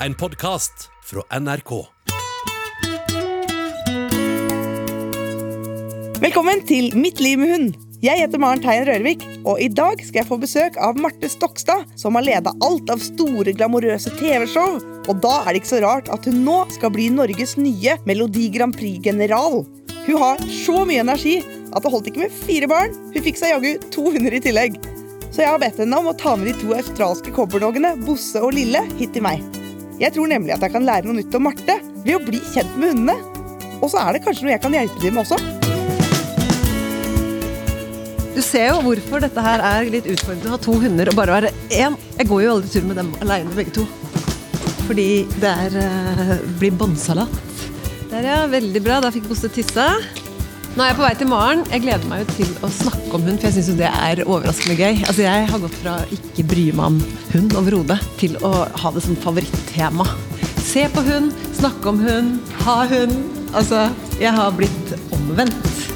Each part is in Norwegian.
en podkast fra NRK. Velkommen til Mitt liv med hund. Jeg heter Maren Teien Rørvik, og i dag skal jeg få besøk av Marte Stokstad, som har leda alt av store, glamorøse TV-show. Og da er det ikke så rart at hun nå skal bli Norges nye Melodi Grand Prix-general. Hun har så mye energi at det holdt ikke med fire barn. Hun fikk seg jaggu to hunder i tillegg. Så jeg har bedt henne om å ta med de to australske cowboydoggene, Bosse og Lille, hit til meg. Jeg tror nemlig at jeg kan lære noe nytt om Marte ved å bli kjent med hundene. Og så er det kanskje noe jeg kan hjelpe dem med også. Du ser jo hvorfor dette her er litt utfordrende å ha to hunder og bare være én. Jeg går jo aldri tur med dem alene, begge to. Fordi det er, eh, blir bånnsalat. Der, ja. Veldig bra. Da fikk Bosse tissa. Nå er jeg på vei til Maren. Jeg gleder meg jo til å snakke om hund, for jeg syns det er overraskende gøy. Altså, Jeg har gått fra ikke bry meg om hund overhodet, til å ha det som favorittema. Se på hund, snakke om hund, ha hund. Altså, jeg har blitt omvendt.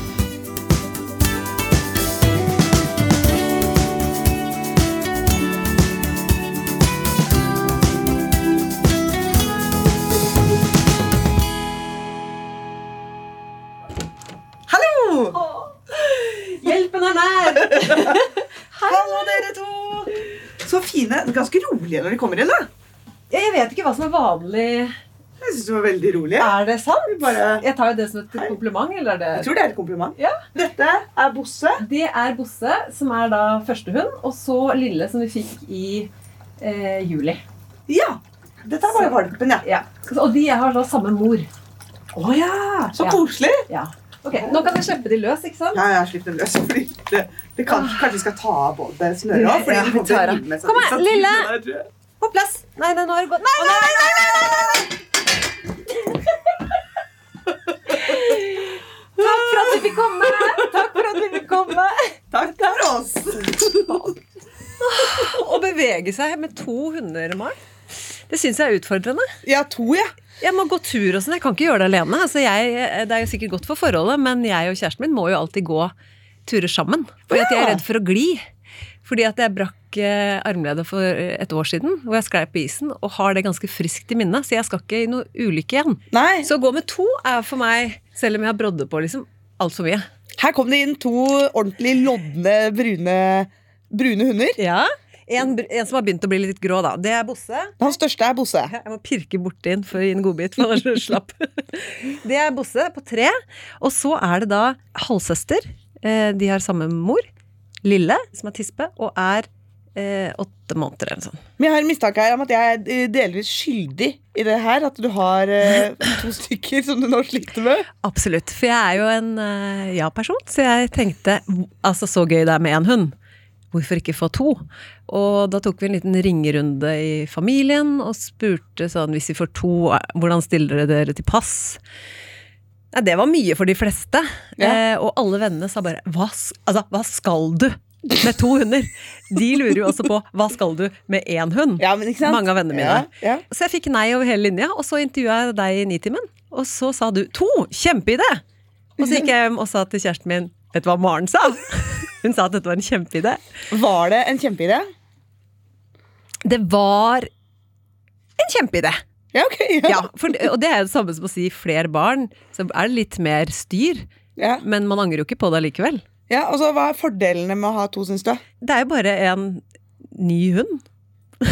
Rolige når de kommer inn, da. Jeg vet ikke hva som er vanlig. Jeg syns de var veldig rolige. Er det sant? Bare- Jeg tar jo det som et kompliment. eller er Jeg tror det er et kompliment. Ja. Dette er Bosse. Det er Bosse, som er da første hund, og så Lille, som vi fikk i eh, juli. Ja. Dette er bare valpen, ja. Ja. Og de har da samme mor. Å ja. Så Ja. koselig. Ja. Ok, Nå kan jeg slippe de løs, ikke sant? Ja, jeg har sluppet dem løs. Fordi det, det kan, kanskje vi skal ta av både snøret òg. Ja, vi tar av. Kom her, Lille. På plass! Nei, nei, nå har det gått Nei, nei, nei! nei, nei, Takk for at du fikk komme! Takk for at du fikk komme. Takk for oss. Å bevege seg med to hunder, Maren, det syns jeg er utfordrende. Ja, to, ja. Jeg må gå tur og sånn. Jeg kan ikke gjøre det alene. Altså, jeg, det er jo sikkert godt for forholdet, men jeg og kjæresten min må jo alltid gå turer sammen. Fordi at jeg er redd for å gli. Fordi at jeg brakk eh, armledet for et år siden, hvor jeg sklei på isen, og har det ganske friskt i minnet, så jeg skal ikke i noe ulykke igjen. Nei. Så å gå med to er for meg, selv om jeg har brodde på, liksom, altfor mye. Her kom det inn to ordentlig lodne, brune, brune hunder. Ja. En, en som har begynt å bli litt grå, da. Det er Bosse. Han største er Bosse. Jeg må pirke borti den for å gi en godbit, for ellers blir slapp. Det er Bosse på tre. Og så er det da halvsøster. Eh, De har samme mor. Lille, som er tispe, og er eh, åtte måneder eller sånt. Men jeg har mistanke her om at jeg er eh, delvis skyldig i det her. At du har eh, to stykker som du nå sliter med. Absolutt. For jeg er jo en eh, ja-person, så jeg tenkte altså så gøy det er med en hund. Hvorfor ikke få to? Og da tok vi en liten ringerunde i familien og spurte sånn hvis vi får to, hvordan stiller dere dere til pass? Nei, det var mye for de fleste. Ja. Eh, og alle vennene sa bare hva, altså, hva skal du med to hunder? De lurer jo også på hva skal du med én hund? Ja? Mange av vennene mine. Ja, ja. Så jeg fikk nei over hele linja, og så intervjua jeg deg i Nitimen. Og så sa du to! Kjempeidé! Og så gikk jeg hjem og sa til kjæresten min Vet du hva Maren sa? Hun sa at dette var en kjempeidé. Var det en kjempeidé? Det var en kjempeidé! Ja, ok. Ja. Ja, for, og det er det samme som å si flere barn. Så er det litt mer styr. Ja. Men man angrer jo ikke på det likevel. ja, og så Hva er fordelene med å ha to, syns du? Det er jo bare en ny hund.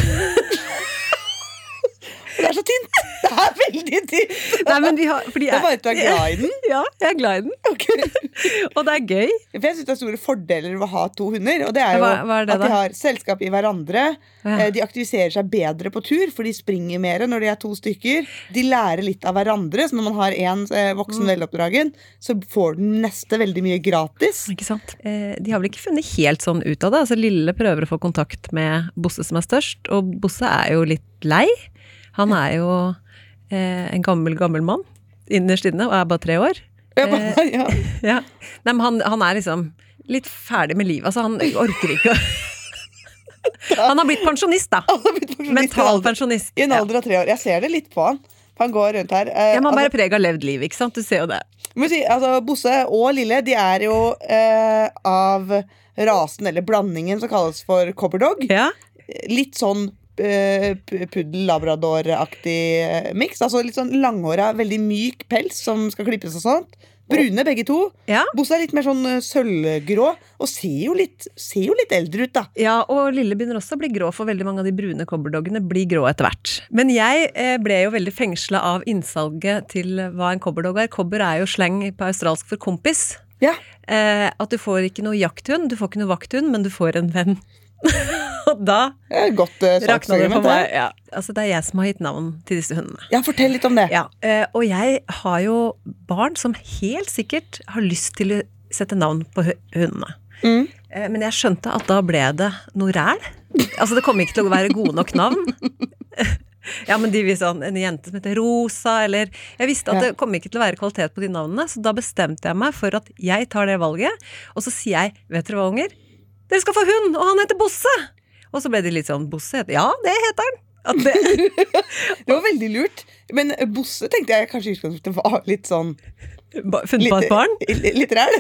Det er så tynt! Det er veldig dypt! Nei, men de har, fordi Det er bare at du er glad i den. Ja, jeg er glad i den. Okay. Og det er gøy. For jeg synes det er store fordeler ved å ha to hunder. Og det er jo Hva- hva er det at de har selskap i hverandre. Ja. Eh, De aktiviserer seg bedre på tur, for de springer mer når de er to stykker. De lærer litt av hverandre, så når man har én voksen Mm. veloppdragen, så får den neste veldig mye gratis. Ikke sant? Eh, de har vel ikke funnet helt sånn ut av det. Altså, Lille prøver å få kontakt med Bosse som er størst, og Bosse er jo litt lei. Han er jo eh, en gammel, gammel mann innerst inne og er bare tre år. Bare, ja. Ja. Nei, men han, han er liksom litt ferdig med livet. Altså, han orker ikke å Han har blitt pensjonist, da. Mental pensjonist. I en alder av tre år. Jeg ser det litt på han. Han går rundt her. Eh, Ja, man bærer altså, preg av levd liv, ikke sant? Du ser jo det. si, altså, Bosse og Lille de er jo eh, av rasen, eller blandingen, som kalles for copperdog. Ja, Litt sånn eh, puddel-labrador-aktig eh, miks. Altså litt sånn langhåra, veldig myk pels som skal klippes og sånt. Brune begge to. Ja. Bosse er litt mer sånn eh, sølvgrå og ser jo litt, ser jo litt eldre ut, da. Ja, og Lille begynner også å bli grå, for veldig mange av de brune cobberdoggene blir grå etter hvert. Men jeg eh, ble jo veldig fengsla av innsalget til hva en cobberdog er. Cobber er jo slang på australsk for kompis. Ja. Eh, at du får ikke noe jakthund, du får ikke noe vakthund, men du får en venn. og da er godt eh, rakna det for meg. Ja. Altså, det er jeg som har gitt navn til disse hundene. Ja, fortell litt om det. Ja, eh, og jeg har jo barn som helt sikkert har lyst til å sette navn på hundene. Mm. Eh, Men jeg skjønte at da ble det noe ræl. Altså, det kom ikke til å være gode nok navn. Ja, men de vil sånn, En jente som heter Rosa, eller Jeg visste at det kom ikke til å være kvalitet på de navnene, så da bestemte jeg meg for at jeg tar det valget. Og så sier jeg, vet dere hva, unger? Dere skal få hund, og han heter Bosse! Og så ble de litt sånn Bosse heter Ja, det heter han! Det, Det var veldig lurt. Men eh, Bosse tenkte jeg kanskje i utgangspunktet var litt sånn funnet på et barn. Litt, litt ræl.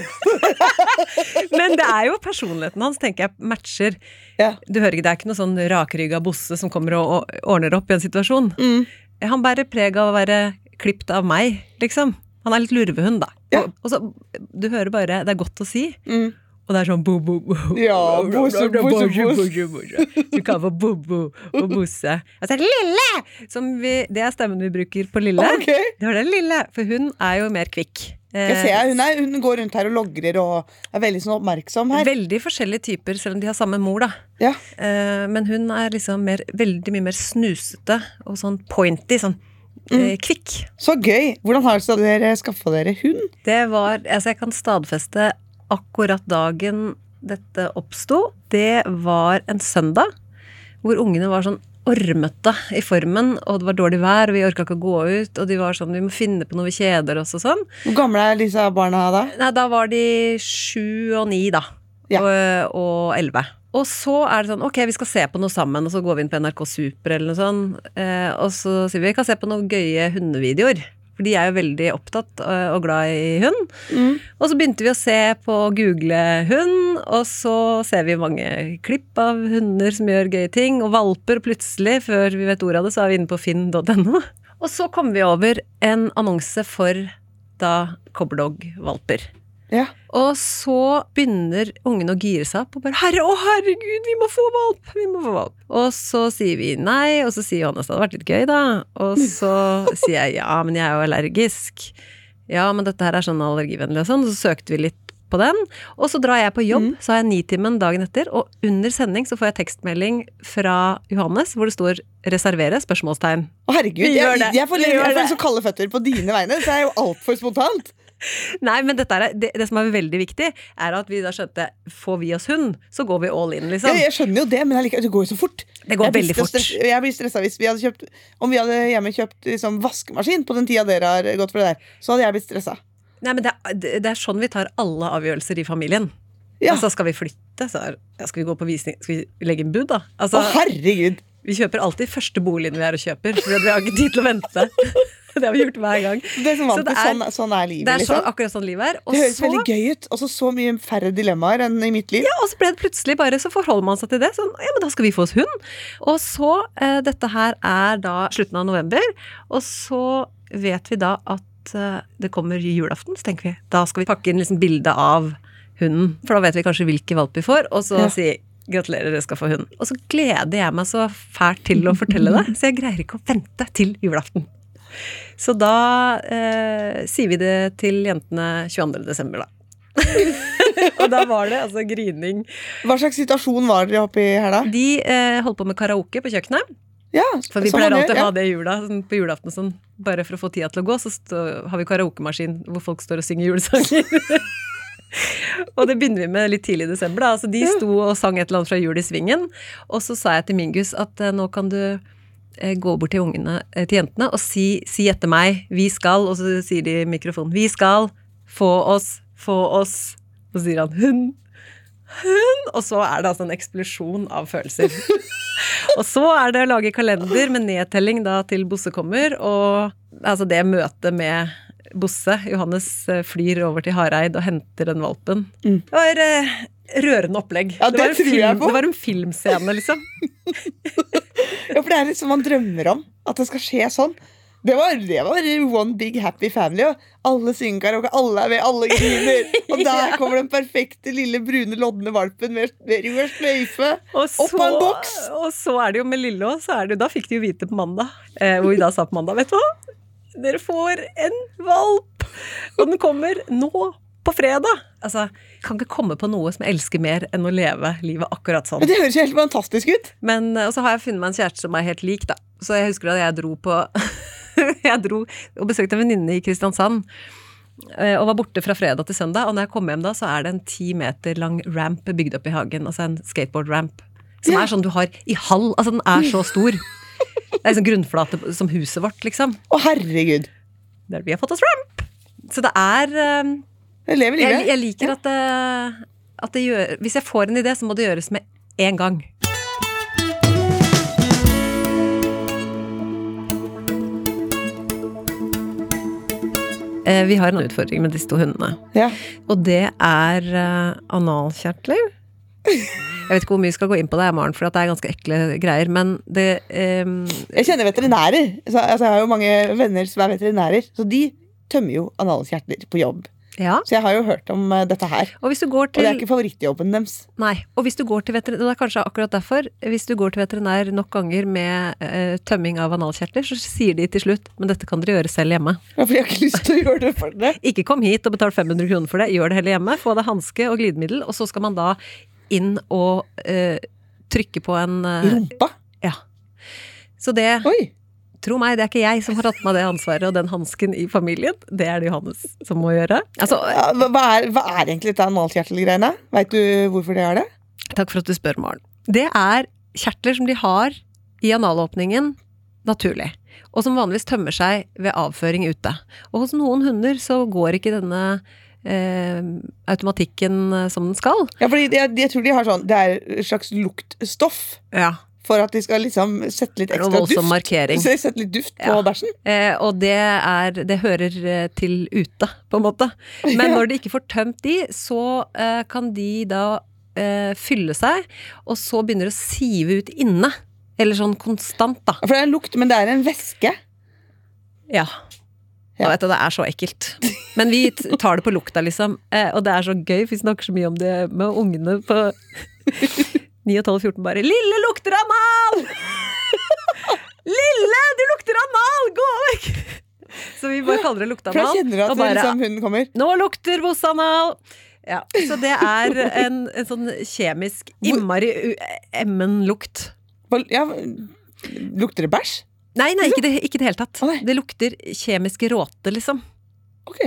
Men det er jo personligheten hans, tenker jeg, matcher. Ja. Du hører ikke, Det er ikke noe sånn rakrygga bosse som kommer og ordner opp i en situasjon. Mm. Han bærer preg av å være klipt av meg, liksom. Han er litt lurvehund, da. Ja. Og, og så, du hører bare Det er godt å si, Mm. Og det er sånn bo, bo, bo. Ja. Du kan få Bobo og Bosse. Altså Lille! Som vi, det er stemmen vi bruker på Lille. Okay. Det var den lille, for hun er jo mer kvikk. Jeg ser, hun, er, hun går rundt her og logrer og er veldig sånn oppmerksom her. Veldig forskjellige typer, selv om de har samme mor, da. Ja. Eh, men hun er liksom mer, veldig mye mer snusete og sånn pointy, sånn Mm. kvikk. Så gøy. Hvordan har dere skaffa dere hund? Det var Altså, jeg kan stadfeste akkurat dagen dette oppsto. Det var en søndag hvor ungene var sånn ormete i formen, og det var dårlig vær, og vi orka ikke å gå ut, og de var sånn Vi må finne på noe, vi kjeder oss og sånn. Hvor gamle er disse barna da? Nei, da var de sju og ni, da. Ja. Og- elleve. Og så er det sånn, ok, vi skal se på noe sammen, og så går vi inn på NRK Super eller noe sånt. Eh, og så sier vi vi kan se på noen gøye hundevideoer. For de er jo veldig opptatt eh, og glad i hund. Mm. Og så begynte vi å se på google hund, og så ser vi mange klipp av hunder som gjør gøye ting, og valper plutselig, før vi vet ordet av det, så er vi inne på finn.no. Og så kom vi over en annonse for da cobberdog-valper. Ja. Og så begynner ungene å gire seg opp og bare 'Herre, å herregud, vi må få valp!' Vi må få valp. Og så sier vi nei, og så sier Johannes det hadde vært litt gøy, da. Og så sier jeg ja, men jeg er jo allergisk. Ja, men dette her er sånn allergivennlig og sånn. Og så søkte vi litt på den. Og så drar jeg på jobb, så har jeg Nitimen dagen etter, og under sending så får jeg tekstmelding fra Johannes hvor det står 'reservere?' spørsmålstegn. Å, herregud, jeg, jeg, får, jeg, jeg får så kalde føtter på dine vegne, så er jo altfor spontant. Nei, men er, det, det som er veldig viktig, er at vi da skjønte får vi oss hund, så går vi all in, Ja, liksom. jeg skjønner jo det, men liker, det går jo så fort. Det går Jeg veldig fort. stress- Jeg blir stressa hvis vi hadde kjøpt Om vi hadde hjemme kjøpt liksom, vaskemaskin på den tida dere har gått for det der, så hadde jeg blitt stressa. Nei, men det, er- det er sånn vi tar alle avgjørelser i familien. Ja. Altså, skal vi flytte, så er, ja, skal vi gå på visning, skal vi legge inn bud, da? Å, Altså, herregud! vi kjøper alltid første boligen vi er og kjøper, for vi har ikke tid til å vente. Det har vi gjort hver gang. Det er, som Så det er- sånn, sånn er livet, Det er så, liksom. akkurat sånn livet er. Og Det høres så, veldig gøy ut. Og så så mye færre dilemmaer enn i mitt liv. ja, og så ble det plutselig bare, så forholder man seg til det. Sånn, ja, men da skal vi få oss hund. Og så, eh, dette her er da slutten av november, og så vet vi da at eh, det kommer julaften, så tenker vi, da skal vi pakke inn liksom bilde av hunden. For da vet vi kanskje hvilke valp vi får, og så Ja. si gratulerer, dere skal få hund. Og så gleder jeg meg så fælt til å fortelle det, så jeg greier ikke å vente til julaften. Så da eh, sier vi det til jentene 22. desember, da. og da var det altså grining. Hva slags situasjon var dere oppi her da? De eh, holdt på med karaoke på kjøkkenet. Ja, For vi pleier alltid å å ha det i jula, sånn, på julaften og sånn. Bare for å få tida til å gå, så stå, har vi karaokemaskin hvor folk står og synger julesanger. og det begynner vi med litt tidlig i desember. da, altså De sto og sang et eller annet fra Jul i Svingen. Og så sa jeg til Mingus at eh, nå kan du gå bort til ungene, eh, til jentene og si, si etter meg 'vi skal', og så sier de i mikrofonen 'vi skal få oss, få oss'. Og så sier han 'hun'. Hun! Og så er det altså en eksplosjon av følelser. og så er det å lage kalender med nedtelling da til Bosse kommer, og altså det møtet med Bosse, Johannes, eh, flyr over til Hareid og henter den valpen. Mm. Det var eh, rørende opplegg. Ja, det var tror jeg film, det var en filmscene, liksom. Ja, for det er liksom man drømmer om at det skal skje sånn. Det var, det var one big happy family. Og alle synger karaoke, alle er med, alle griner. Og der kommer den perfekte lille brune, lodne valpen med, med rød sløyfe. Opp av en boks! Og så er det jo med Lille òg, så det jo Da fikk de jo vite på mandag, eh, hvor vi da sa på mandag, vet du hva? Dere får en valp! Og den kommer nå på fredag! Altså, kan ikke komme på noe som jeg elsker mer enn å leve livet akkurat sånn. Men det høres jo helt fantastisk ut. Men eh, og så har jeg funnet meg en kjæreste som er helt lik, da. Så jeg husker at jeg dro på Jeg dro og besøkte en venninne i Kristiansand. eh, Og var borte fra fredag til søndag. Og når jeg kom hjem da, så er det en ti meter lang ramp bygd opp i hagen. Altså en skateboard-ramp. Som Ja. er sånn du har i halv. Altså den er så stor. Det er sånn grunnflate som huset vårt, liksom. Å, herregud. Der vi har fått oss ramp! Så det er eh, Jeg lever livet. jeg liker at det, at det gjør Hvis jeg får en idé, så må det gjøres med en gang. Eh, Vi har en utfordring med disse to hundene. Ja. Og det er eh, analkjertler. Jeg vet ikke hvor mye vi skal gå inn på det, Maren, for det er ganske ekle greier. Men det um Jeg kjenner veterinærer. Så, altså, jeg har jo mange venner som er veterinærer. Så de tømmer jo analkjertler på jobb. Ja. Så jeg har jo hørt om eh, dette her. Og hvis du går Og det er ikke favorittjobben deres. Nei. Og hvis du går til veterinær, det er kanskje akkurat derfor, hvis du går til veterinær nok ganger med uh, tømming av analkjertler, så sier de til slutt men dette kan dere gjøre selv hjemme. Ja, For jeg har ikke lyst til å gjøre det for dere. Ikke kom hit og betal 500 kroner for det, gjør det heller hjemme. Få deg hanske og glidemiddel, og så skal man da inn og uh, trykke på en uh, Rumpa? Ja. Så det, Oi. Tro meg, det er ikke jeg som har tatt meg det ansvaret og den hansken i familien. Det er det Johannes som må gjøre. Altså, Ja, hva, hva er, hva er egentlig dette analkjertelgreiene? Veit du hvorfor det er det? Takk for at du spør, Maren. Det er kjertler som de har i analåpningen naturlig, og som vanligvis tømmer seg ved avføring ute. Og hos noen hunder så går ikke denne eh, automatikken eh, som den skal. Ja, fordi jeg, jeg tror de har sånn Det er et slags luktstoff Ja. For at de skal liksom sette litt ekstra duft. markering. Sette litt duft på Ja. bæsjen. Eh, og det er Det hører eh, til ute, på en måte. Men når de ikke får tømt de, så eh, kan de da eh, fylle seg, og så begynner det å sive ut inne. Eller sånn konstant, da. For det er en lukt, men det er en væske. Ja. Ja. Du, det er så ekkelt. Men vi tar det på lukta, liksom. Eh, og det er så gøy, for vi snakker så mye om det med ungene på 9 og 12 og 14 bare 'Lille lukter av mal!' Lille, du lukter av mal! Gå vekk! Så vi bare kaller det For da kjenner du at bare, liksom, hunden kommer. Nå lukter bossanal! Ja, så det er en, en sånn kjemisk innmari emmen lukt. Ja, lukter det bæsj? Nei, nei, ikke det, ikke det hele tatt. Det lukter kjemiske råte, liksom. Ok.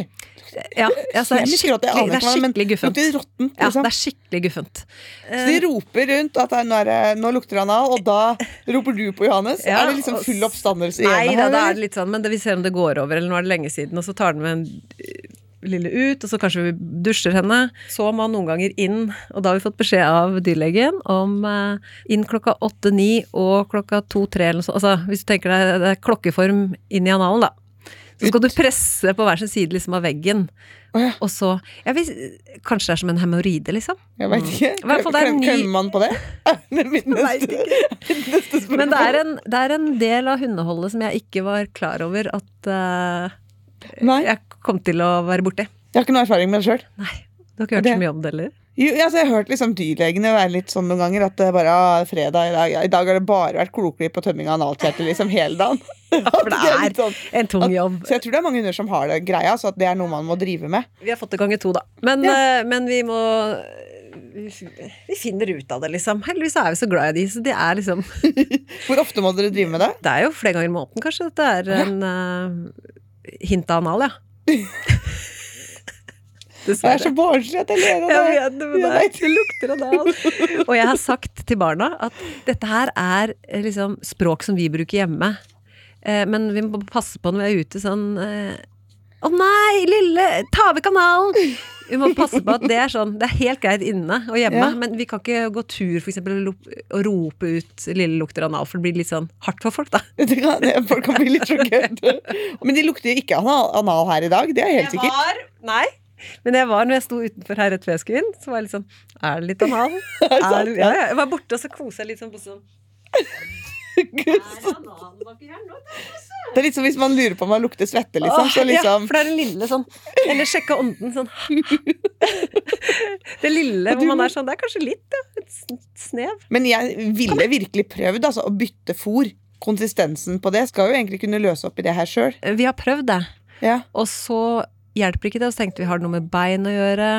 Ja, altså, det er skikkelig, det er det skikkelig guffent. Lukter råttent, Ja, liksom. det er skikkelig guffent. Så de roper rundt at nå, er nå lukter det anal, og da roper du på Johannes. Ja, er det liksom full oppstandelse i Nei da, da er det litt sånn, men det, vi ser om det går over, eller nå er det lenge siden, og så tar den med en øh, lille ut, og så kanskje vi dusjer henne. Så må han noen ganger inn, og da har vi fått beskjed av dyrlegen om eh, inn klokka åtte-ni og klokka to-tre eller noe sånt. Altså, hvis du tenker deg det er klokkeform inn i analen, da. Så skal du presse på hver sin side liksom av veggen, Oh, ja, og så vis, Kanskje det er som en hemoroide, liksom? jeg veit ikke. I hvert fall det er en ny- man på det? Det er mitt neste, neste spørsmål. Men det er, en, det er en del av hundeholdet som jeg ikke var klar over at uh, jeg kom til å være borti. jeg har ikke noe erfaring med det sjøl. Du har ikke hørt Det- så mye om det heller? Jo, altså, jeg har hørt liksom dyrlegene være litt sånn noen ganger at det bare ah, fredag i dag, ja, I dag har det bare vært kloklipp og tømming av analkjertel liksom hele dagen. for det er sånn- En tung at- jobb. Så jeg tror det er mange hunder som har det greia, så at det er noe man må drive med. Vi har fått det ganger to, da. Men, eh, men vi må Vi finner ut av det, liksom. Heldigvis er vi så glad i de, så det er liksom Hvor ofte må dere drive med det? Det er jo flere ganger i måneden, kanskje. Dette er en uh, hint av anal, ja. Det er så barnslig at jeg ler av Jeg vet det, men Jeg det, det lukter anal. Og jeg har sagt til barna at dette her er eh, liksom språk som vi bruker hjemme. Eh, Men vi må passe på når vi er ute sånn eh, Å nei, lille, ta over kanalen! Vi må passe på at det er sånn Det er helt greit inne og hjemme, Ja. men vi kan ikke gå tur for eksempel, og rope ut 'lille lukter anal', for det blir litt sånn hardt for folk, da. Det kan, det, folk kan bli litt sjokkert. Men de lukter ikke anal, anal her i dag, det er helt sikkert. var Nei. Men jeg var, når jeg sto utenfor her rett før jeg skulle inn, så var jeg litt sånn Er det litt anal? Er det, ja, ja. Jeg var borte, og så kosa jeg litt sånn på sånn det er litt som hvis man lurer på om man lukter svette, liksom. Så liksom... Ja, for det er den lille sånn Eller sjekke ånden sånn Det lille du hvor man er sånn Det er kanskje litt, ja. Et snev. Men jeg ville virkelig prøvd altså, å bytte fôr. Konsistensen på det skal jo egentlig kunne løse opp i det her sjøl. Vi har prøvd det, Ja. og så hjelper ikke det. Og så tenkte vi har det noe med bein å gjøre.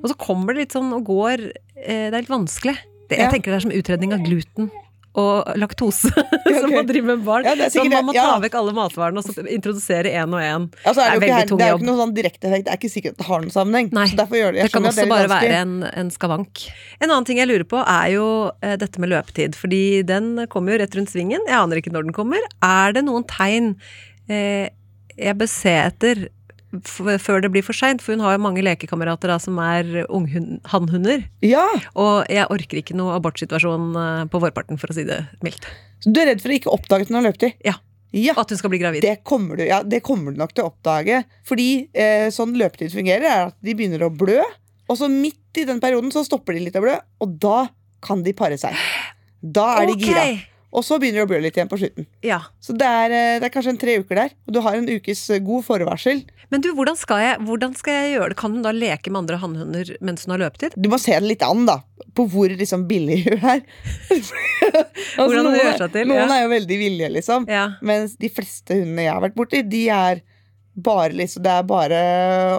Og så kommer det litt sånn og går eh, Det er litt vanskelig. Det, jeg Ja. tenker det er som utredning av gluten og laktose. okay. som man driver med barn. Ja, så man må ta vekk alle matvarene og så introdusere én og én. Altså, det, Det er jo ikke veldig det er jo ikke noe sånn direkte effekt. Det er ikke sikkert det har noen sammenheng. Nei, det, kan også bare ganske... være en, en skavank. En annen ting jeg lurer på, er jo eh, dette med løpetid. Fordi den kommer jo rett rundt svingen. Jeg aner ikke når den kommer. Er det noen tegn eh, jeg bør se etter før det blir for seint? For hun har jo mange lekekamerater som er hannhunder. Ja, Og jeg orker ikke noe abortsituasjon eh, på vårparten, for å si det mildt. så Du er redd for å ikke oppdage at hun har løpetid? Ja. Ja, At hun skal bli gravid. det kommer, du, ja, det kommer du nok til å oppdage. Fordi eh, sånn løpetid fungerer, er at de begynner å blø. Og så midt i den perioden så stopper de litt å blø, og da kan de pare seg. Da er de gira. Og så begynner det å blø litt igjen på slutten. Ja. Så det er, eh, det er kanskje en tre uker der. Og du har en ukes eh, god forvarsel. Men du, hvordan skal, jeg, hvordan skal jeg gjøre det? Kan hun da leke med andre hannhunder mens hun har løpetid? Du må se det litt an, da. På hvor liksom billig hun er. altså, Hvordan hun gjør seg til, Noen ja. er jo veldig villige, liksom. Ja. Mens de fleste hundene jeg har vært borti, de er bare liksom Det er bare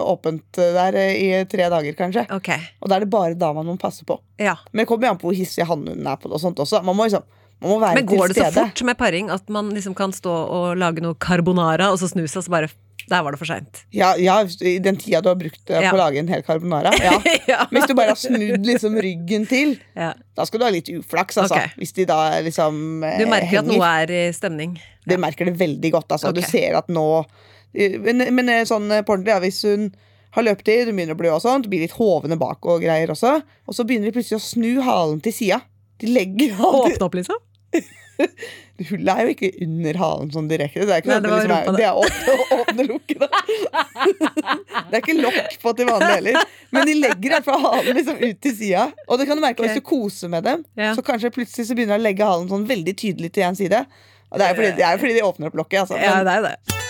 åpent der i tre dager, kanskje. Okay. Og da er det bare da man må passe på. Ja. Men det kommer jo an på hvor hissig hannhunden er på det og sånt også. Man må liksom man må være Men går til det så stede. fort med paring at man liksom kan stå og lage noe carbonara, og så snu seg, og så bare Der var det for seint. Ja, ja, i den tida du har brukt eh, Ja. på å lage en hel carbonara. Ja. Hvis du bare har snudd liksom ryggen til, ja. da skal du ha litt uflaks, altså. Okay. Hvis de da liksom eh, Du merker at noe er i stemning. Du merker det veldig godt. Altså. Du ser at nå Men, men eh, sånn eh, på ordentlig, hvis hun har løpetid, hun begynner å blø og sånt, blir litt hovne bak og greier også, og så begynner de plutselig å snu halen til sida. De legger halen Åpne opp, liksom? Hullet er jo ikke under halen sånn direkte. Det er ikke, Nei, det liksom er, det er åpne, åpne lukket. Det er ikke lokk på til vanlig heller. Men de legger i halen liksom ut til sida. Og det kan du merke okay. hvis du koser med dem. Ja. Så kanskje plutselig så begynner de å legge halen sånn veldig tydelig til én side. Og det er jo fordi, fordi de åpner opp lokket. Altså. Ja, det er det.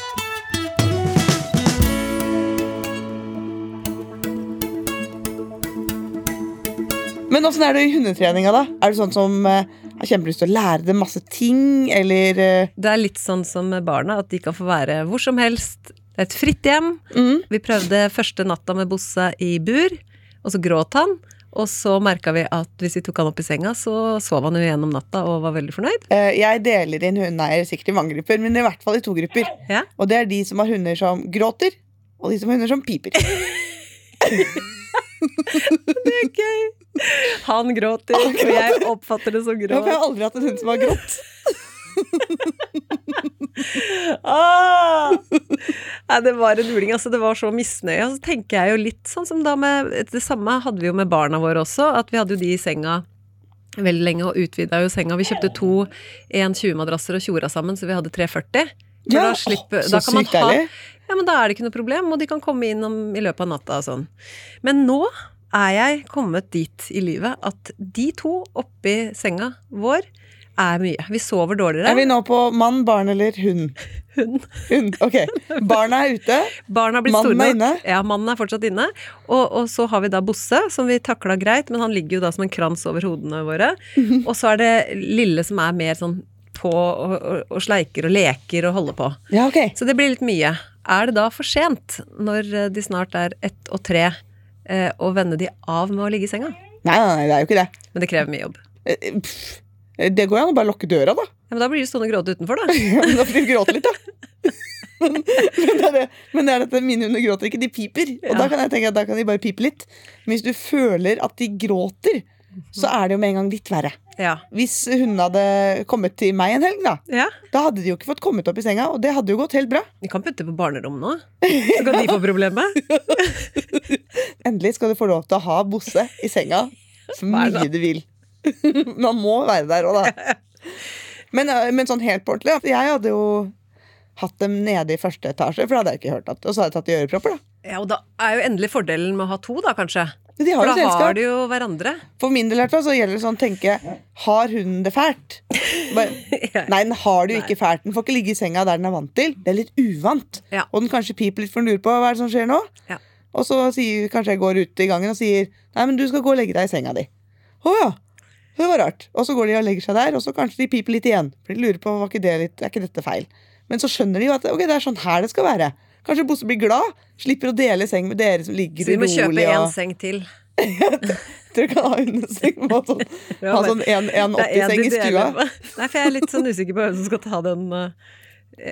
men åssen er det i hundetreninga, da? Er det sånn som eh, har kjempelyst til å lære dem masse ting, eller eh, Det er litt sånn som med barna, at de kan få være hvor som helst. Det er et fritt hjem. mm, Vi prøvde første natta med Bosse i bur, og så gråt han. Og så merka vi at hvis vi tok han opp i senga, så sov han jo gjennom natta og var veldig fornøyd. eh, Jeg deler inn hundeeiere sikkert i mange grupper, men i hvert fall i to grupper. Ja. Og det er de som har hunder som gråter, og de som har hunder som piper. Det er gøy! Han gråter, og jeg oppfatter det som Ja, for jeg har aldri hatt en hund som har grått. Ah! Nei, det var en uling, altså. Det var så misnøye. Og så tenker jeg jo litt sånn som da med Det samme hadde vi jo med barna våre også, at vi hadde jo de i senga veldig lenge og utvida jo senga. Vi kjøpte to 1,20-madrasser og tjora sammen, så vi hadde 340. For Ja, da slipper, så da kan man sykt ha. Ja, men da er det ikke noe problem, og de kan komme inn om, i løpet av natta og sånn. Men nå er jeg kommet dit i livet at de to oppi senga vår er mye. Vi sover dårligere. Er vi nå på mann, barn eller hund? Hund. Hund, ok. Barna er ute. Barna er Mannen store er inne? Ja, mannen er fortsatt inne. Og, og så har vi da Bosse, som vi takla greit, men han ligger jo da som en krans over hodene våre. Og så er det Lille som er mer sånn på og, og, og sleiker og leker og holder på. Ja, okay. Så det blir litt mye. Er det da for sent, når eh, de snart er ett og tre, eh, å vende de av med å ligge i senga? Nei, nei, nei, det er jo ikke det. Men det krever mye jobb. Eh, Det går jo an å bare lukke døra, da. Ja, men da blir de stående og gråte utenfor, da. Ja, men da får de gråte litt, da. Men, men, det er det. men det er dette, mine hunder gråter ikke, de piper. Og Ja. da kan jeg tenke at da kan de bare pipe litt. Men hvis du føler at de gråter, så er det jo med en gang litt verre. Ja. Hvis hun hadde kommet til meg en helg, da, ja. da hadde de jo ikke fått kommet opp i senga, og det hadde jo gått helt bra. Vi kan putte på barnerom nå. Så kan de få problemet. Endelig skal du få lov til å ha Bosse i senga så mye du vil. Man må være der òg, da. Men, eh, men sånn helt på ordentlig, jeg hadde jo hatt dem nede i første etasje, for da hadde jeg ikke hørt at Og så hadde jeg tatt i ørepropper, da. Ja, og da er jo endelig fordelen med å ha to, da, kanskje. De har For da da har de jo hverandre. For min del i hvert fall så gjelder det sånn tenke Har hunden det fælt? Bare, nei, den har det jo ikke fælt. Den får ikke ligge i senga der den er vant til. Det er litt uvant. Ja. Og den kanskje piper litt for den lurer på hva er det som skjer nå. Ja. Og så sier, kanskje jeg går ut i gangen og sier Nei, men du skal gå og legge deg i senga di. Å ja. Det var rart. Og så går de og legger seg der, og så kanskje de piper litt igjen. For de lurer på var ikke det litt, er ikke dette feil. Men så skjønner de jo at ok, det er sånn her det skal være. Kanskje Bosse blir glad. Slipper å dele seng med dere som ligger Så vi må kjøpe urolig. én seng til. Dere kan ha hundeseng sånn, Ja, ha sånn er en 80-seng i stua. Nei, for jeg er litt sånn usikker på hvem som skal ta den eh,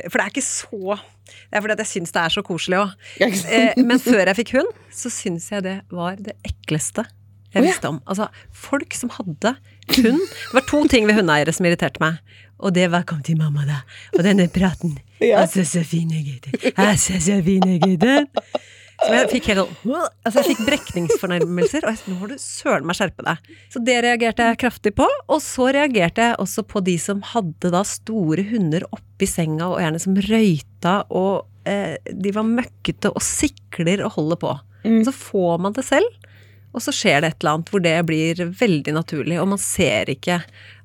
For det er ikke så Det er fordi at jeg syns det er så koselig òg. Ja? Eh, men før jeg fikk hund, så syns jeg det var det ekleste jeg visste om. Altså, folk som hadde hund Det var to ting ved hundeeiere som irriterte meg. Og det var 'kom til mamma', da. Og denne praten. Ja. Altså, så fine gutter. Altså, så fine gutter. Som jeg fikk helt sånn Altså, jeg fikk brekningsfornærmelser, og jeg, nå må du søren meg skjerpe deg. Så det reagerte jeg kraftig på. Og så reagerte jeg også på de som hadde da store hunder oppi senga, og gjerne som røyta, og eh, de var møkkete og sikler og holder på. Mm. Så får man det selv, og så skjer det et eller annet hvor det blir veldig naturlig, og man ser ikke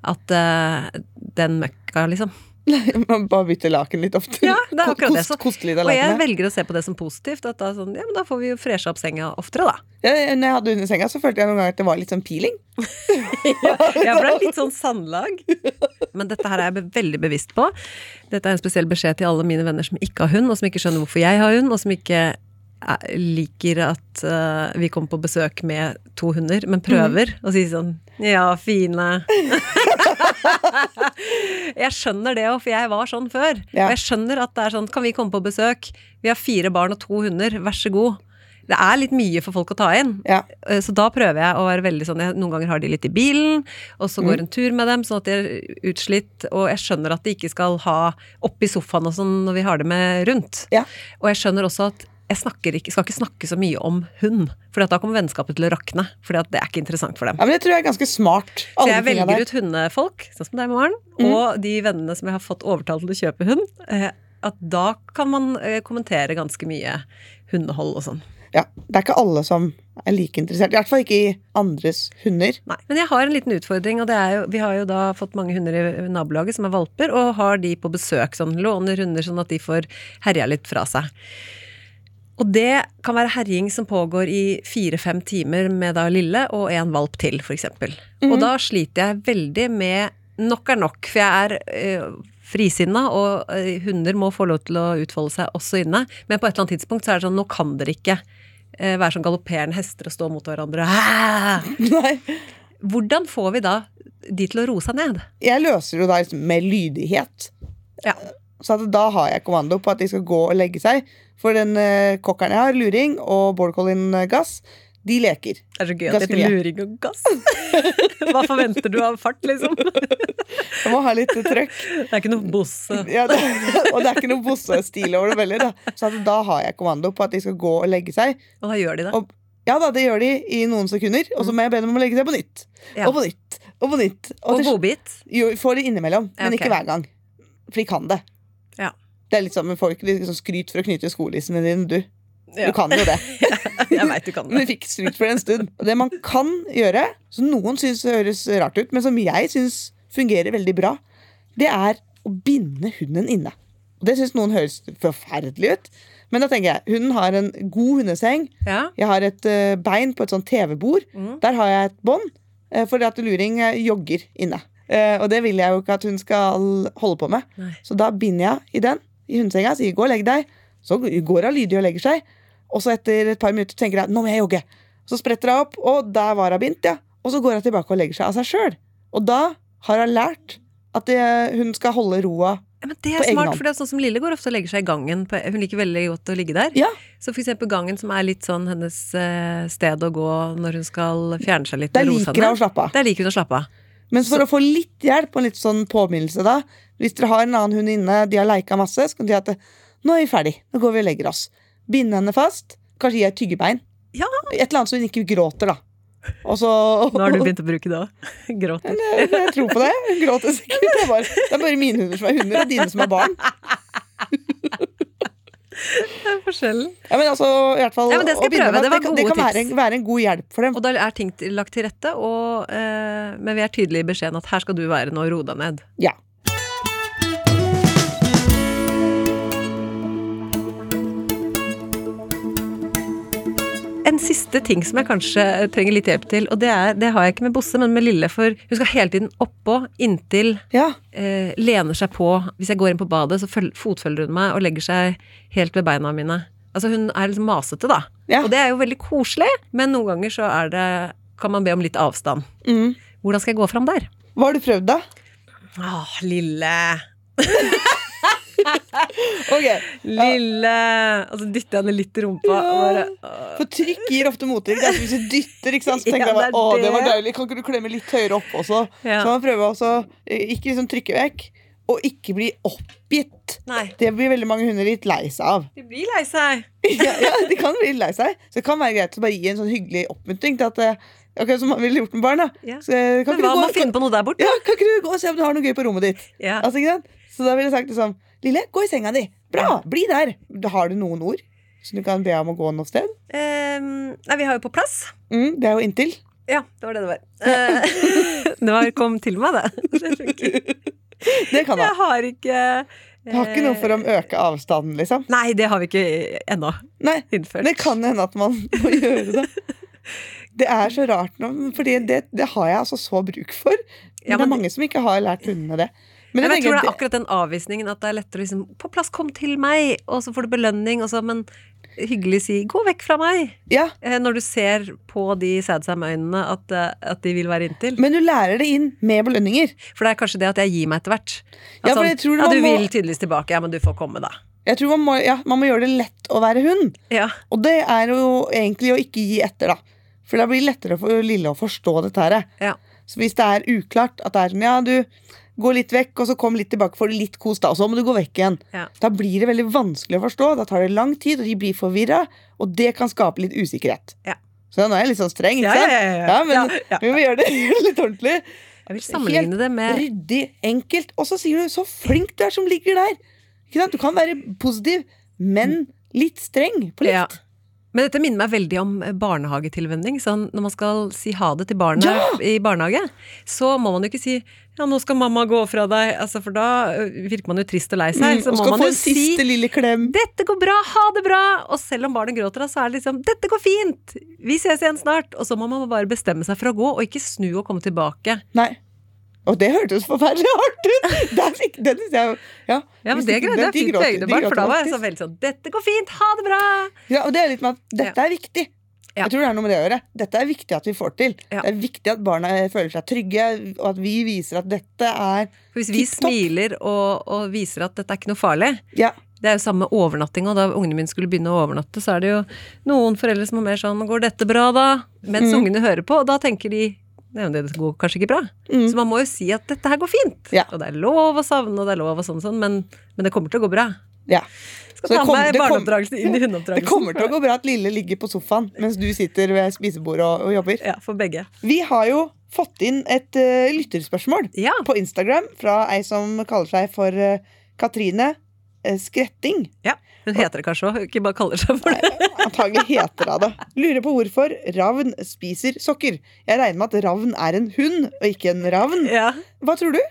at uh, den møkka, liksom. Man bare bytter laken litt ofte. Ja, det er akkurat det. Kost, Så- kost, kost Og jeg velger å se på det som positivt. At da, sånn, ja, men da får vi jo fresha opp senga oftere, da. Ja, når jeg hadde i senga, så følte jeg noen ganger at det var litt sånn peeling. Ja, jeg det er litt sånn sandlag. Men dette her er jeg veldig bevisst på. Dette er en spesiell beskjed til alle mine venner som ikke har hund, og som ikke skjønner hvorfor jeg har hund, og som ikke liker at uh, vi kommer på besøk med to hunder, men prøver å si sånn Ja, fine. jeg skjønner det òg, for jeg var sånn før. Ja. Og jeg skjønner at det er sånn Kan vi komme på besøk? Vi har fire barn og to hunder, vær så god. Det er litt mye for folk å ta inn. Ja. Eh, Så da prøver jeg å være veldig sånn jeg, Noen ganger har de litt i bilen, og så Mm. går en tur med dem, sånn at de er utslitt. Og jeg skjønner at de ikke skal ha oppi sofaen og sånn når vi har det med rundt. Ja. Og jeg skjønner også at jeg ikke, skal ikke snakke så mye om hund, for da kommer vennskapet til å rakne. For det er ikke interessant for dem. ja, men det tror jeg er ganske smart. Så jeg velger ut hundefolk, sånn som deg, Maren, Mm. og de vennene som jeg har fått overtalt til å kjøpe hund. eh, At da kan man eh, kommentere ganske mye hundehold og sånn. Ja, det er ikke alle som er like interessert. I hvert fall ikke i andres hunder. Nei, men jeg har en liten utfordring, og det er jo Vi har jo da fått mange hunder i nabolaget som er valper, og har de på besøk, sånn låner hunder sånn at de får herja litt fra seg. Og det kan være herjing som pågår i fire-fem timer med da lille og en valp til, for eksempel. Og da sliter jeg veldig med nok er nok, for jeg er øh, frisinna, og øh, hunder må få lov til å utfolde seg også inne. Men på et eller annet tidspunkt så er det sånn, nå kan dere ikke øh, være som galopperende hester og stå mot hverandre. Nei. Hvordan får vi da de til å roe seg ned? Jeg løser jo liksom med lydighet. Ja. Så da har jeg kommando på at de skal gå og legge seg. For den uh, kokkeren jeg har, luring, og border collien eh, de leker. Det er så gøy at det heter luring og gass. Hva forventer du av fart, liksom? Jeg må ha litt trøkk. Det er ikke noe bosse. Ja, det, og det er ikke noe Bosse-stil over det veldig. Da. Så at da har jeg kommando på at de skal gå og legge seg. Og da gjør de det. Og, ja da, det gjør de i noen sekunder, og så må jeg be dem om å legge seg på nytt. Ja. Og på nytt. Og på nytt. Og, Og godbit. jo, får de innimellom, Ja, men ikke hver gang. For de kan det. Ja. Det er litt sånn med folk liksom skryt for å knyte skolissene dine. Du, Ja. du kan jo det. Jeg vet du kan Men det. du fikk skryt for det en stund. Og det man kan gjøre, som noen syns høres rart ut, men som jeg syns fungerer veldig bra, det er å binde hunden inne. Og det syns noen høres forferdelig ut. Men da tenker jeg, hunden har en god hundeseng. Ja. Jeg har et eh, bein på et sånt TV-bord. Mm. Der har jeg et bånd, uh, fordi at luring eh, jogger inne. Eh, og det vil jeg jo ikke at hun skal holde på med. Nei. Så da binder jeg i den i hundesenga, sier 'gå og legg deg'. Så går hun lydig og legger seg. Og så etter et par minutter tenker jeg 'nå må jeg jogge'. Så spretter hun opp, og der var hun bindt, ja. Og så går hun tilbake og legger seg av seg sjøl. Og da har hun lært at det, hun skal holde roa Ja, men det er smart, for det er sånn som Lille går ofte og legger seg i gangen. På, hun liker veldig godt å ligge der. Ja. Så for eksempel gangen som er litt sånn hennes eh, sted å gå når hun skal fjerne seg litt. Der liker hun å slappe av. Der liker hun å slappe av. Men for å få litt hjelp og litt sånn påminnelse, da Hvis dere har en annen hund inne, de har leika masse, så kan de si at nå er vi ferdig, nå går vi og legger oss. Binde henne fast, kanskje gi henne tyggebein. Ja. Et eller annet så hun ikke gråter, da. Så Nå har du begynt å bruke det òg. Gråter. Jeg, jeg tror på det. Hun gråter sikkert. Det er, bare, det er bare mine hunder som er hunder, og dine som er barn. Det er forskjellen. Ja, men altså, i hvert fall Ja, men det skal jeg prøve. med at Det var kan, det kan være, en- være en god hjelp for dem. Og da er ting til- lagt til rette, og, eh, men vi er tydelige i beskjeden at her skal du være nå og roe deg ned. Ja. En siste ting som jeg kanskje trenger litt hjelp til, og det, er, det har jeg ikke med Bosse, men med Lille, for hun skal hele tiden oppå, inntil, ja. eh, lener seg på. Hvis jeg går inn på badet, så føl- fotfølger hun meg og legger seg helt ved beina mine. Altså hun er liksom masete, da. Ja. Og det er jo veldig koselig, men noen ganger så er det, kan man be om litt avstand. Mm. Hvordan skal jeg gå fram der? Hva har du prøvd, da? Åh, lille, Ok, lille Og så dytter jeg henne litt i rumpa. Ja. For trykk gir ofte mottrykk. Det er Hvis du dytter, ikke sant? så tenker Ja, jeg bare det å, det var deilig. Kan ikke du klemme litt høyere opp også? Ja. Så man prøver også eh, ikke liksom trykke vekk, og ikke bli oppgitt. Nei, Det blir veldig mange hunder litt lei seg av. de blir lei seg. ja, ja, de kan bli lei seg. Så det kan være greit å bare gi en sånn hyggelig oppmuntring til at Akkurat okay, som man ville gjort med barn. da Ja. så, eh, kan, Men hva du man finner finne på noe der borte? ja, kan ikke du gå og se om du har noe gøy på rommet ditt? Ja. Altså, ikke sant? Så da ville jeg sagt liksom Lille, gå i senga di. Bra, bli der. Har du noen ord som du kan be om å gå noe sted? Um, nei, vi har jo på plass. Mm, det er jo inntil. Ja, det var det det var. Ja. det var, kom til meg, det. Det funker. Det kan da. Jeg har ikke Det har ikke noe for å øke avstanden, liksom. Nei, det har vi ikke ennå innført. det kan hende at man må gjøre det. Det er så rart nå, for det, det har jeg altså så bruk for. Men Ja, det er mange som ikke har lært hundene det. Men jeg jeg tror det er akkurat den avvisningen at det er lettere å liksom På plass, kom til meg! Og så får du belønning, og så, men hyggelig si 'gå vekk fra meg'. ja, Eh, Når du ser på de Sadsam-øynene at, eh, at de vil være inntil. men du lærer det inn med belønninger. For det er kanskje det at jeg gir meg etter hvert. At Ja, sånn, ja, du må- vil tydeligvis tilbake, ja, men du får komme, da. Jeg tror man må, ja, man må gjøre det lett å være hund. Ja. Og det er jo egentlig å ikke gi etter, da. For da blir det lettere for Lille å forstå dette her. Ja. Så hvis det er uklart at det er sånn, ja, du går litt vekk, og så kom litt tilbake, får du litt kos da, og så må du gå vekk igjen. Ja. Da blir det veldig vanskelig å forstå, da tar det lang tid, og de blir forvirra, og det kan skape litt usikkerhet. Ja. Så nå er jeg litt sånn streng, ikke Ja, sant? ja, ja, ja. men Ja, ja. vi må gjøre det, litt ordentlig. Jeg vil sammenligne det med Ryddig, enkelt. Og så sier du 'så flink du er som ligger der'. Ikke sant? Du kan være positiv, men litt streng på litt. Men dette minner meg veldig om barnehagetilvenning. Sånn, når man skal si ha det til barnet Ja! i barnehage, så må man jo ikke si 'ja, nå skal mamma gå fra deg', altså, for da virker man jo trist og lei seg. Mm, så må man jo si. 'dette går bra, ha det bra', og selv om barnet gråter, så er det liksom 'dette går fint, vi ses igjen snart', og så må man bare bestemme seg for å gå, og ikke snu og komme tilbake. Nei. Og det hørtes forferdelig hardt ut! Den, fikk- den jeg ja, Ja, men det, ikke- det er fint gråter- for da var jeg så veldig sånn 'dette går fint, ha det bra'. Ja, og det er litt med at dette er viktig. Ja. Jeg tror det er noe med det å gjøre. Dette er viktig at vi får til. Ja. Det er viktig at barna føler seg trygge, og at vi viser at dette er For hvis vi smiler og, og viser at dette er ikke noe farlig, Ja. Det er jo samme overnatting, og da ungene mine skulle begynne å overnatte, så er det jo noen foreldre som er mer sånn 'går dette bra', da? Mens Mm. ungene hører på, og da tenker de Men det går kanskje ikke bra. Mm. Så man må jo si at dette her går fint. Ja. Og det er lov å savne, og det er lov og sånn sånn, men, men det kommer til å gå bra. ja. Skal Så det ta med det kom- barneoppdragelsen inn i Det kommer til å gå bra at Lille ligger på sofaen mens du sitter ved spisebordet og, og jobber. Ja, for begge. Vi har jo fått inn et uh, lytterspørsmål Ja. på Instagram fra ei som kaller seg for uh, Katrine Skretting. ja. Hun heter det kanskje òg, ikke bare kaller seg for det. Antagelig heter hun det. Lurer på hvorfor ravn spiser sokker. Jeg regner med at ravn er en hund, og ikke en ravn. Ja. Hva tror du?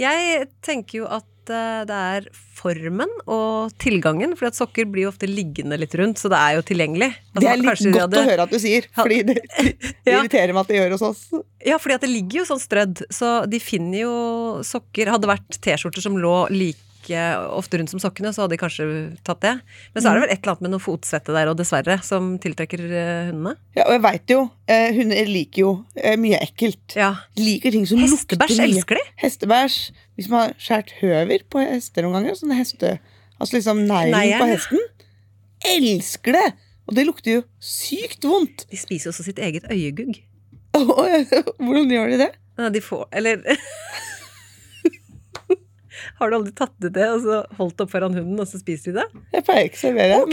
Jeg tenker jo at eh, det er formen og tilgangen, for sokker blir jo ofte liggende litt rundt, så det er jo tilgjengelig. Altså, Det er litt godt hadde- å høre at du sier, fordi det, det irriterer meg at det gjør hos oss. Ja, fordi at det ligger jo sånn strødd, så de finner jo sokker Hadde vært T-skjorter som lå like like ofte rundt som sokkene, så hadde de kanskje tatt det. Men så er det vel et eller annet med noe fotsvette der, og dessverre, som tiltrekker eh, hundene. Ja, og jeg veit jo, eh, hunder liker jo eh, mye ekkelt. Ja. Liker ting som lukter Hestebæsj mye. elsker de. Hestebæsj. Hvis man har skåret høver på hester noen ganger, sånn heste, altså liksom neglen på hesten, elsker det! Og det lukter jo sykt vondt. De spiser også sitt eget øyegugg. Hvordan gjør de det? Ja, de får Eller Har du aldri tatt ut det og så holdt opp foran hunden, og så spiser de det? Jeg pleier ikke å servere men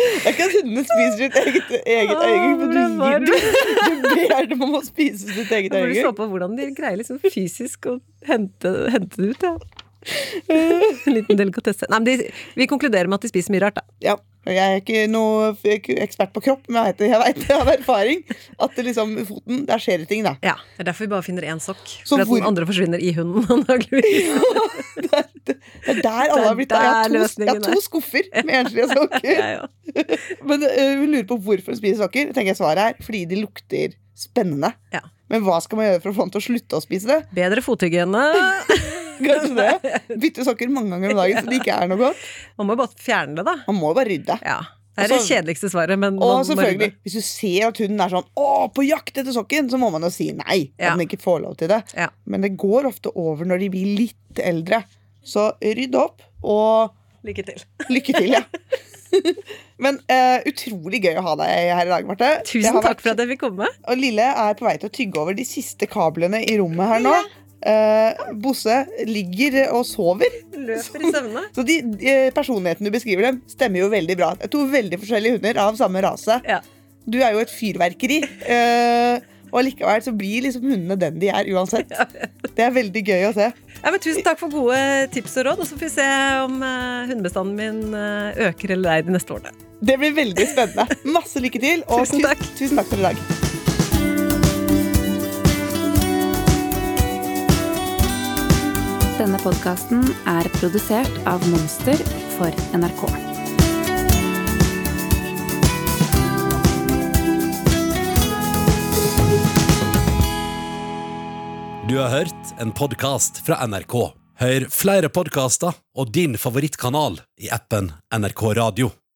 Det er ikke at hundene spiser sitt eget, eget øyegugg, men du, du, ber dem om å spise sitt eget må du se på hvordan de greier liksom fysisk å hente, hente det ut. Ja. En liten delikatesse. Nei, men de, vi konkluderer med at de spiser mye rart, da. Ja, jeg er ikke noe jeg er ekspert på kropp, men jeg jeg vet av erfaring at det liksom, foten, der skjer det ting, da. Ja, Det er derfor vi bare finner én sokk. Så For at hvor- den andre forsvinner i hunden, ja, Det er, det er der alle har blitt Jeg har to, jeg har to er. skuffer med enslige sokker. Ja, ja. Men øh, hun lurer på hvorfor hun spiser sokker. Jeg tenker svaret er fordi de lukter spennende. Ja. Men hva skal man gjøre for å få dem til å slutte å spise det? Bedre fothygiene. Kanskje det? Bytte sokker mange ganger om dagen så det ikke er noe godt. Man må bare fjerne det, da. Man må jo bare rydde. Ja. Det er det Altså- kjedeligste svaret, men Og man må selvfølgelig, rydde. hvis du ser at hunden er sånn å, på jakt etter sokken, så må man jo si nei. At Ja. den ikke får lov til det. Ja. Men det går ofte over når de blir litt eldre. Så rydd opp, og Lykke til. lykke til, ja. Men uh, utrolig gøy å ha deg her i dag, Marte. Tusen takk vært- for at jeg fikk komme. Og Lille er på vei til å tygge over de siste kablene i rommet her nå. Eh, Bosse ligger og sover. Løper i søvne. Så de de, personligheten du beskriver dem, stemmer jo veldig bra. To veldig forskjellige hunder av samme rase. Ja. Du er jo et fyrverkeri. eh, og likevel så blir liksom hundene den de er uansett. Det er veldig gøy å se. Ja, men tusen takk for gode tips og råd, og så får vi se om eh, hundebestanden min eh, øker eller ei de neste årene. Det blir veldig spennende. Masse lykke til, og Tusen takk. tusen takk for i dag. Denne podkasten er produsert av Monster for NRK. Du har hørt en podkast fra NRK. Hør flere podkaster og din favorittkanal i appen NRK Radio.